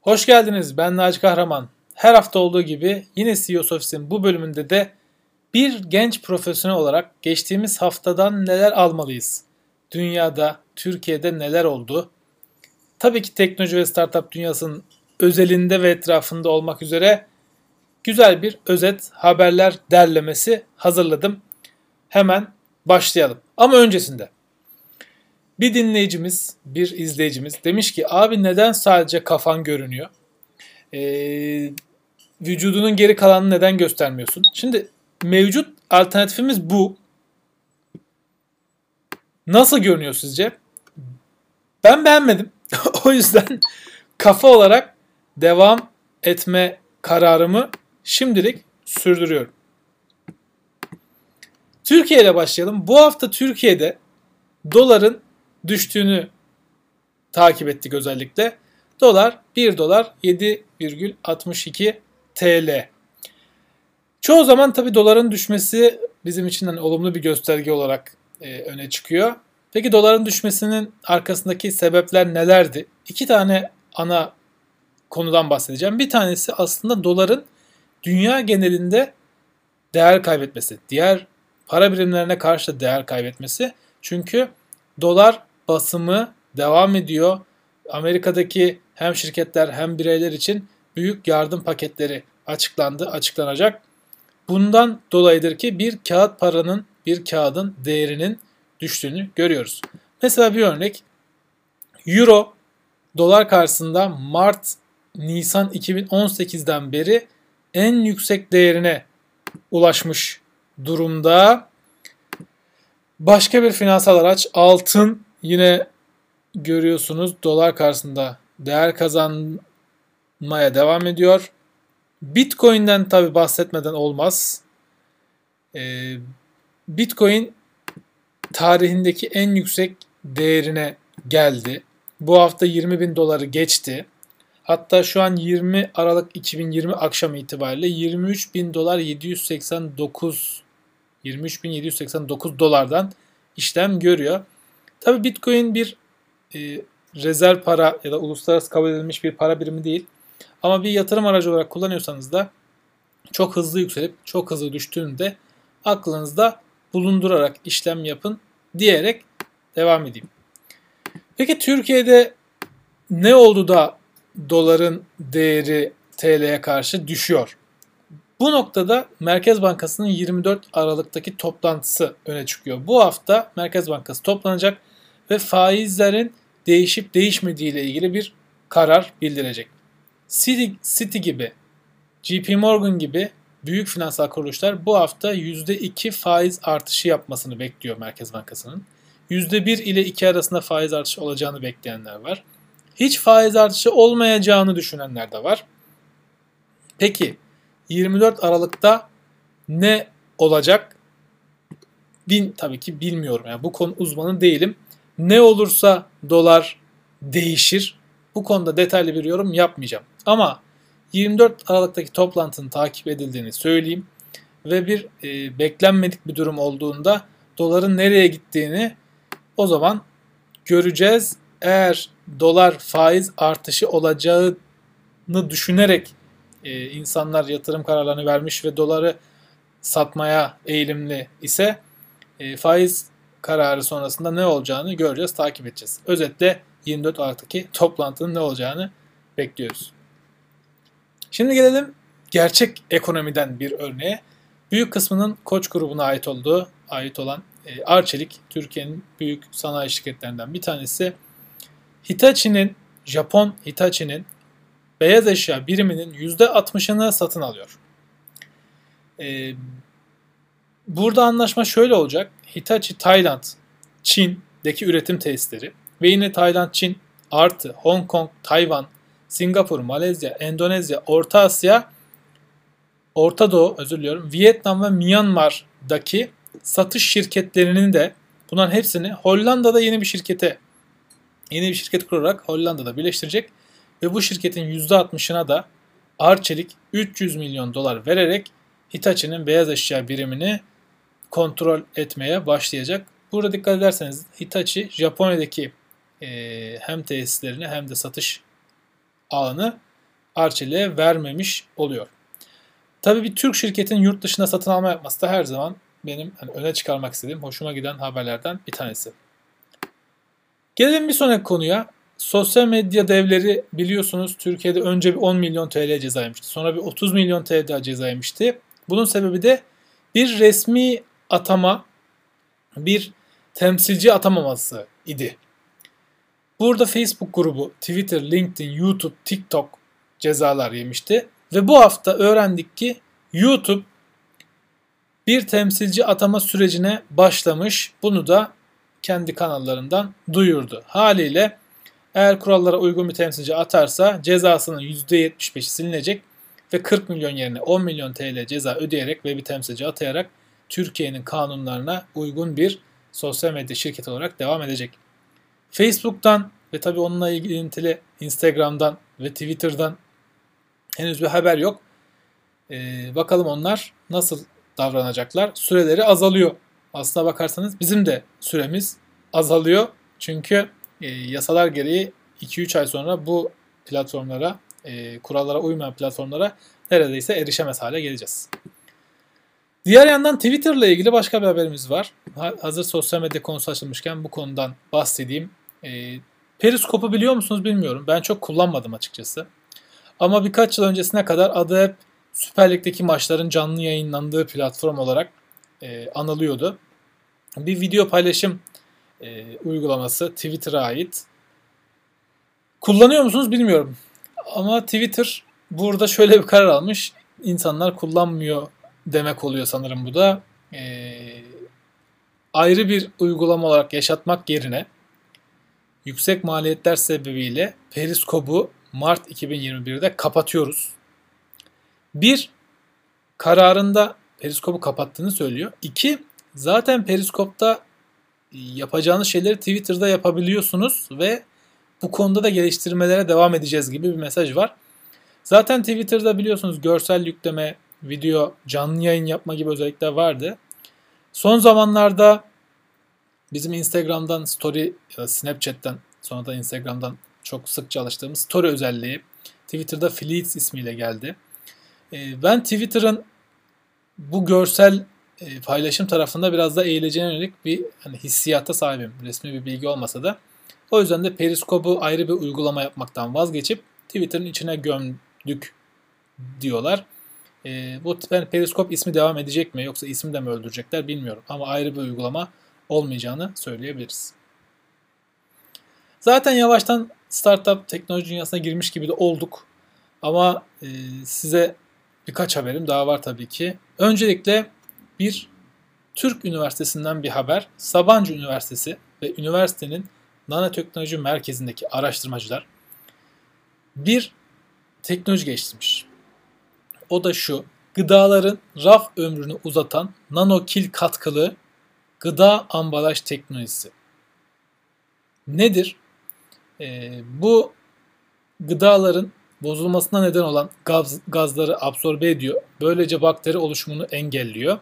Hoş geldiniz. Ben Naci Kahraman. Her hafta olduğu gibi yine CEO Office'in bu bölümünde de bir genç profesyonel olarak geçtiğimiz haftadan neler almalıyız? Dünyada, Türkiye'de neler oldu? Tabii ki teknoloji ve startup dünyasının özelinde ve etrafında olmak üzere güzel bir özet haberler derlemesi hazırladım. Hemen başlayalım. Ama öncesinde bir dinleyicimiz, bir izleyicimiz demiş ki abi neden sadece kafan görünüyor? Ee, vücudunun geri kalanını neden göstermiyorsun? Şimdi mevcut alternatifimiz bu. Nasıl görünüyor sizce? Ben beğenmedim. o yüzden kafa olarak devam etme kararımı şimdilik sürdürüyorum. Türkiye ile başlayalım. Bu hafta Türkiye'de doların düştüğünü takip ettik özellikle. Dolar 1 dolar 7,62 TL. Çoğu zaman tabi doların düşmesi bizim için hani olumlu bir gösterge olarak e, öne çıkıyor. Peki doların düşmesinin arkasındaki sebepler nelerdi? İki tane ana konudan bahsedeceğim. Bir tanesi aslında doların dünya genelinde değer kaybetmesi. Diğer para birimlerine karşı değer kaybetmesi. Çünkü dolar basımı devam ediyor. Amerika'daki hem şirketler hem bireyler için büyük yardım paketleri açıklandı, açıklanacak. Bundan dolayıdır ki bir kağıt paranın, bir kağıdın değerinin düştüğünü görüyoruz. Mesela bir örnek. Euro dolar karşısında Mart Nisan 2018'den beri en yüksek değerine ulaşmış durumda. Başka bir finansal araç altın Yine görüyorsunuz dolar karşısında değer kazanmaya devam ediyor. Bitcoin'den tabi bahsetmeden olmaz. Ee, Bitcoin tarihindeki en yüksek değerine geldi. Bu hafta 20 bin doları geçti. Hatta şu an 20 Aralık 2020 akşam itibariyle 23 bin dolar 789 23 bin 789 dolardan işlem görüyor. Tabi Bitcoin bir e, rezerv para ya da uluslararası kabul edilmiş bir para birimi değil. Ama bir yatırım aracı olarak kullanıyorsanız da çok hızlı yükselip çok hızlı düştüğünde aklınızda bulundurarak işlem yapın diyerek devam edeyim. Peki Türkiye'de ne oldu da doların değeri TL'ye karşı düşüyor? Bu noktada Merkez Bankası'nın 24 Aralık'taki toplantısı öne çıkıyor. Bu hafta Merkez Bankası toplanacak ve faizlerin değişip değişmediği ile ilgili bir karar bildirecek. Citi, Citi gibi, JP Morgan gibi büyük finansal kuruluşlar bu hafta %2 faiz artışı yapmasını bekliyor Merkez Bankası'nın. %1 ile 2 arasında faiz artışı olacağını bekleyenler var. Hiç faiz artışı olmayacağını düşünenler de var. Peki 24 Aralık'ta ne olacak? Bin tabii ki bilmiyorum. Yani bu konu uzmanı değilim. Ne olursa dolar değişir. Bu konuda detaylı bir yorum yapmayacağım. Ama 24 Aralık'taki toplantının takip edildiğini söyleyeyim ve bir e, beklenmedik bir durum olduğunda doların nereye gittiğini o zaman göreceğiz. Eğer dolar faiz artışı olacağını düşünerek e, insanlar yatırım kararlarını vermiş ve doları satmaya eğilimli ise e, faiz kararı sonrasında ne olacağını göreceğiz, takip edeceğiz. Özetle 24 Aralık'taki toplantının ne olacağını bekliyoruz. Şimdi gelelim gerçek ekonomiden bir örneğe. Büyük kısmının Koç grubuna ait olduğu, ait olan e, Arçelik, Türkiye'nin büyük sanayi şirketlerinden bir tanesi. Hitachi'nin, Japon Hitachi'nin beyaz eşya biriminin %60'ını satın alıyor. E, burada anlaşma şöyle olacak. Hitachi Tayland, Çin'deki üretim tesisleri ve yine Tayland, Çin artı Hong Kong, Tayvan, Singapur, Malezya, Endonezya, Orta Asya, Orta Doğu, özür diliyorum, Vietnam ve Myanmar'daki satış şirketlerinin de bunların hepsini Hollanda'da yeni bir şirkete yeni bir şirket kurarak Hollanda'da birleştirecek ve bu şirketin %60'ına da Arçelik 300 milyon dolar vererek Hitachi'nin beyaz eşya birimini kontrol etmeye başlayacak. Burada dikkat ederseniz Hitachi Japonya'daki e, hem tesislerini hem de satış ağını Arçelik'e vermemiş oluyor. Tabii bir Türk şirketin yurt dışına satın alma yapması da her zaman benim hani öne çıkarmak istediğim, hoşuma giden haberlerden bir tanesi. Gelelim bir sonraki konuya. Sosyal medya devleri biliyorsunuz Türkiye'de önce bir 10 milyon TL ceza yemişti. Sonra bir 30 milyon TL ceza yemişti. Bunun sebebi de bir resmi atama, bir temsilci atamaması idi. Burada Facebook grubu, Twitter, LinkedIn, YouTube, TikTok cezalar yemişti. Ve bu hafta öğrendik ki YouTube bir temsilci atama sürecine başlamış. Bunu da kendi kanallarından duyurdu. Haliyle eğer kurallara uygun bir temsilci atarsa cezasının %75'i silinecek ve 40 milyon yerine 10 milyon TL ceza ödeyerek ve bir temsilci atayarak Türkiye'nin kanunlarına uygun bir sosyal medya şirketi olarak devam edecek. Facebook'tan ve tabii onunla ilgili Instagram'dan ve Twitter'dan henüz bir haber yok. Ee, bakalım onlar nasıl davranacaklar. Süreleri azalıyor. Aslına bakarsanız bizim de süremiz azalıyor. Çünkü e, yasalar gereği 2-3 ay sonra bu platformlara, e, kurallara uymayan platformlara neredeyse erişemez hale geleceğiz. Diğer yandan Twitter ile ilgili başka bir haberimiz var. Hazır sosyal medya konusu açılmışken bu konudan bahsedeyim. E, Periskop'u biliyor musunuz bilmiyorum. Ben çok kullanmadım açıkçası. Ama birkaç yıl öncesine kadar adı hep Süper Lig'deki maçların canlı yayınlandığı platform olarak e, anılıyordu. Bir video paylaşım e, uygulaması Twitter'a ait. Kullanıyor musunuz bilmiyorum. Ama Twitter burada şöyle bir karar almış. İnsanlar kullanmıyor demek oluyor sanırım bu da. E, ayrı bir uygulama olarak yaşatmak yerine yüksek maliyetler sebebiyle Periskop'u Mart 2021'de kapatıyoruz. Bir, kararında Periskop'u kapattığını söylüyor. İki, zaten Periskop'ta yapacağınız şeyleri Twitter'da yapabiliyorsunuz ve bu konuda da geliştirmelere devam edeceğiz gibi bir mesaj var. Zaten Twitter'da biliyorsunuz görsel yükleme, video, canlı yayın yapma gibi özellikler vardı. Son zamanlarda bizim Instagram'dan story ya da Snapchat'ten sonra da Instagram'dan çok sık çalıştığımız story özelliği Twitter'da Fleets ismiyle geldi. Ee, ben Twitter'ın bu görsel e, paylaşım tarafında biraz da eğileceğine yönelik bir hani hissiyata sahibim. Resmi bir bilgi olmasa da. O yüzden de Periskop'u ayrı bir uygulama yapmaktan vazgeçip Twitter'ın içine gömdük diyorlar. E, bu yani Periskop ismi devam edecek mi yoksa ismi de mi öldürecekler bilmiyorum. Ama ayrı bir uygulama olmayacağını söyleyebiliriz. Zaten yavaştan startup teknoloji dünyasına girmiş gibi de olduk. Ama e, size birkaç haberim daha var tabii ki. Öncelikle bir Türk Üniversitesi'nden bir haber. Sabancı Üniversitesi ve üniversitenin nanoteknoloji merkezindeki araştırmacılar bir teknoloji geliştirmiş. O da şu. Gıdaların raf ömrünü uzatan nanokil katkılı gıda ambalaj teknolojisi. Nedir? Ee, bu gıdaların bozulmasına neden olan gaz, gazları absorbe ediyor. Böylece bakteri oluşumunu engelliyor.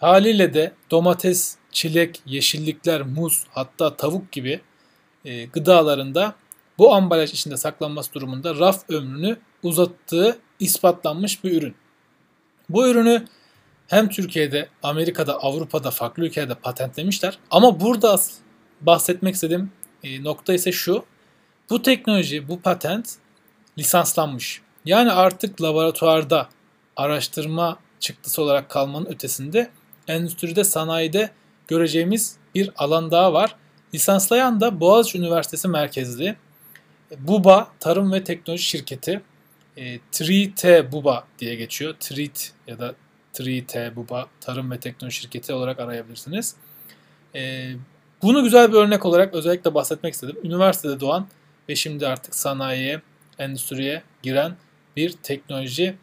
Haliyle de domates, çilek, yeşillikler, muz hatta tavuk gibi e, gıdalarında bu ambalaj içinde saklanması durumunda raf ömrünü uzattığı ispatlanmış bir ürün. Bu ürünü hem Türkiye'de, Amerika'da, Avrupa'da, farklı ülkelerde patentlemişler. Ama burada bahsetmek istediğim e, nokta ise şu. Bu teknoloji, bu patent lisanslanmış. Yani artık laboratuvarda araştırma çıktısı olarak kalmanın ötesinde endüstride, sanayide göreceğimiz bir alan daha var. Lisanslayan da Boğaziçi Üniversitesi merkezli BUBA Tarım ve Teknoloji Şirketi. E, 3T BUBA diye geçiyor. TRIT ya da 3T BUBA Tarım ve Teknoloji Şirketi olarak arayabilirsiniz. E, bunu güzel bir örnek olarak özellikle bahsetmek istedim. Üniversitede doğan ve şimdi artık sanayiye, endüstriye giren bir teknoloji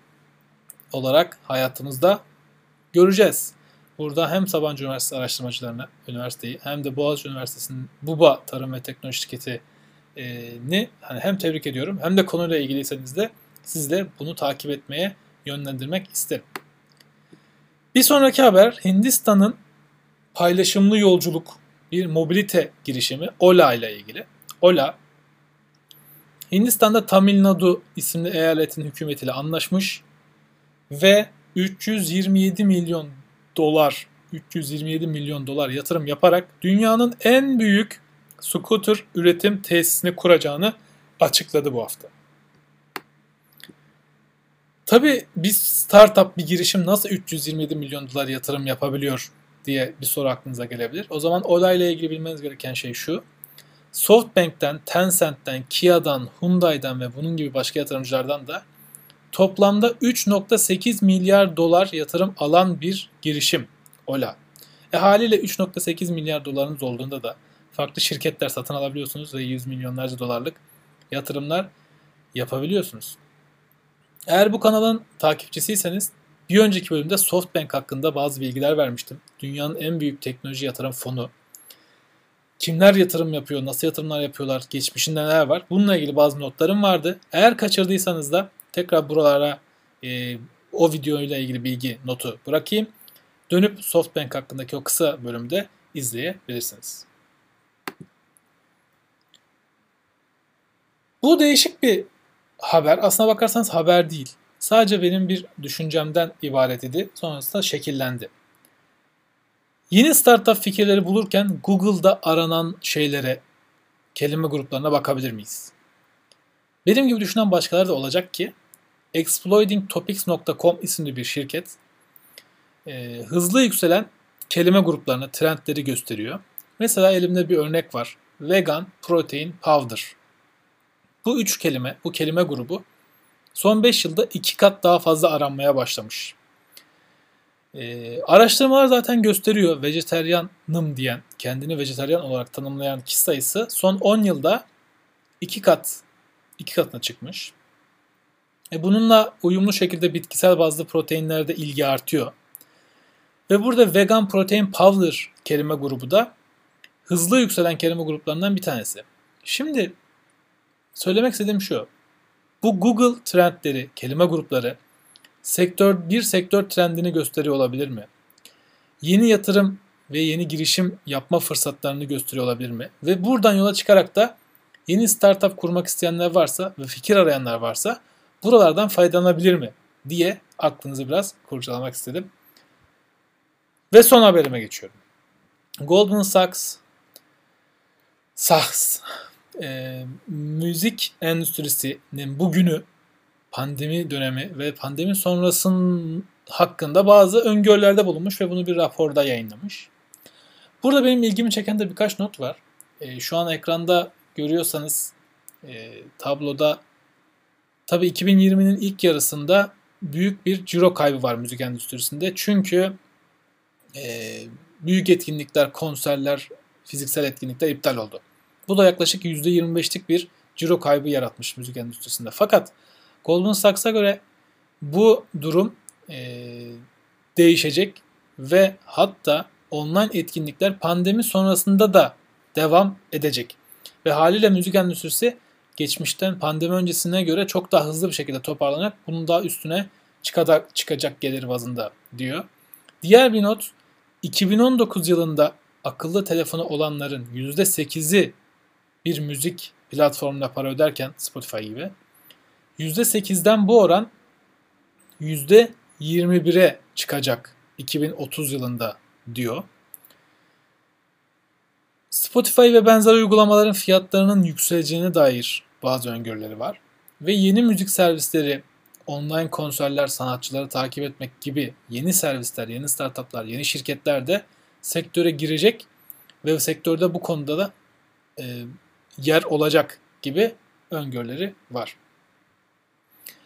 olarak hayatımızda göreceğiz. Burada hem Sabancı Üniversitesi araştırmacılarına üniversiteyi hem de Boğaziçi Üniversitesi'nin BUBA Tarım ve Teknoloji Şirketi'ni hani hem tebrik ediyorum hem de konuyla ilgiliyseniz de siz de bunu takip etmeye yönlendirmek isterim. Bir sonraki haber Hindistan'ın paylaşımlı yolculuk bir mobilite girişimi Ola ile ilgili. Ola Hindistan'da Tamil Nadu isimli eyaletin hükümetiyle anlaşmış ve 327 milyon dolar 327 milyon dolar yatırım yaparak dünyanın en büyük scooter üretim tesisini kuracağını açıkladı bu hafta. Tabi bir startup, bir girişim nasıl 327 milyon dolar yatırım yapabiliyor diye bir soru aklınıza gelebilir. O zaman olayla ilgili bilmeniz gereken şey şu. Softbank'ten, Tencent'ten, Kia'dan, Hyundai'den ve bunun gibi başka yatırımcılardan da toplamda 3.8 milyar dolar yatırım alan bir girişim Ola. E haliyle 3.8 milyar dolarınız olduğunda da farklı şirketler satın alabiliyorsunuz ve 100 milyonlarca dolarlık yatırımlar yapabiliyorsunuz. Eğer bu kanalın takipçisiyseniz bir önceki bölümde SoftBank hakkında bazı bilgiler vermiştim. Dünyanın en büyük teknoloji yatırım fonu. Kimler yatırım yapıyor, nasıl yatırımlar yapıyorlar, geçmişinde neler var? Bununla ilgili bazı notlarım vardı. Eğer kaçırdıysanız da tekrar buralara e, o videoyla ilgili bilgi notu bırakayım. Dönüp SoftBank hakkındaki o kısa bölümde izleyebilirsiniz. Bu değişik bir haber. Aslına bakarsanız haber değil. Sadece benim bir düşüncemden ibaret idi. Sonrasında şekillendi. Yeni startup fikirleri bulurken Google'da aranan şeylere, kelime gruplarına bakabilir miyiz? Benim gibi düşünen başkaları da olacak ki exploitingtopics.com isimli bir şirket e, hızlı yükselen kelime gruplarına, trendleri gösteriyor. Mesela elimde bir örnek var. Vegan Protein Powder. Bu üç kelime, bu kelime grubu son 5 yılda iki kat daha fazla aranmaya başlamış. Ee, araştırmalar zaten gösteriyor vejeteryanım diyen, kendini vejeteryan olarak tanımlayan kişi sayısı son 10 yılda iki kat iki katına çıkmış. E bununla uyumlu şekilde bitkisel bazlı proteinlerde ilgi artıyor. Ve burada vegan protein powder kelime grubu da hızlı yükselen kelime gruplarından bir tanesi. Şimdi söylemek istediğim şu. Bu Google trendleri, kelime grupları sektör bir sektör trendini gösteriyor olabilir mi? Yeni yatırım ve yeni girişim yapma fırsatlarını gösteriyor olabilir mi? Ve buradan yola çıkarak da yeni startup kurmak isteyenler varsa ve fikir arayanlar varsa buralardan faydalanabilir mi diye aklınızı biraz kurcalamak istedim. Ve son haberime geçiyorum. Goldman Sachs Sachs e, müzik endüstrisinin bugünü pandemi dönemi ve pandemi sonrasının hakkında bazı öngörülerde bulunmuş ve bunu bir raporda yayınlamış. Burada benim ilgimi çeken de birkaç not var. E, şu an ekranda görüyorsanız e, tabloda tabii 2020'nin ilk yarısında büyük bir ciro kaybı var müzik endüstrisinde. Çünkü e, büyük etkinlikler, konserler, fiziksel etkinlikler iptal oldu. Bu da yaklaşık %25'lik bir ciro kaybı yaratmış müzik endüstrisinde. Fakat Goldman Sachs'a göre bu durum e, değişecek ve hatta online etkinlikler pandemi sonrasında da devam edecek. Ve haliyle müzik endüstrisi geçmişten pandemi öncesine göre çok daha hızlı bir şekilde toparlanacak. Bunun daha üstüne çıkacak, çıkacak gelir bazında diyor. Diğer bir not 2019 yılında akıllı telefonu olanların %8'i bir müzik platformuna para öderken Spotify gibi %8'den bu oran %21'e çıkacak 2030 yılında diyor. Spotify ve benzer uygulamaların fiyatlarının yükseleceğine dair bazı öngörüleri var. Ve yeni müzik servisleri online konserler, sanatçıları takip etmek gibi yeni servisler, yeni startuplar, yeni şirketler de sektöre girecek ve sektörde bu konuda da e, yer olacak gibi öngörüleri var.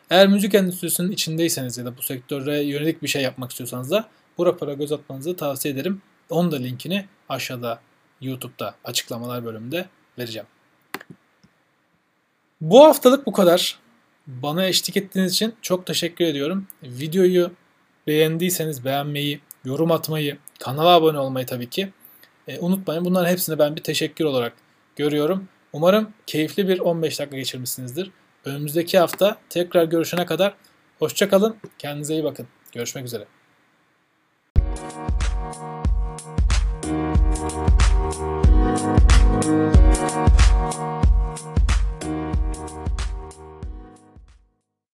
Eğer müzik endüstrisinin içindeyseniz ya da bu sektöre yönelik bir şey yapmak istiyorsanız da bu rapora göz atmanızı tavsiye ederim. Onun da linkini aşağıda YouTube'da açıklamalar bölümünde vereceğim. Bu haftalık bu kadar. Bana eşlik ettiğiniz için çok teşekkür ediyorum. Videoyu beğendiyseniz beğenmeyi, yorum atmayı, kanala abone olmayı tabii ki e, unutmayın. Bunların hepsini ben bir teşekkür olarak görüyorum. Umarım keyifli bir 15 dakika geçirmişsinizdir. Önümüzdeki hafta tekrar görüşene kadar hoşçakalın. Kendinize iyi bakın. Görüşmek üzere.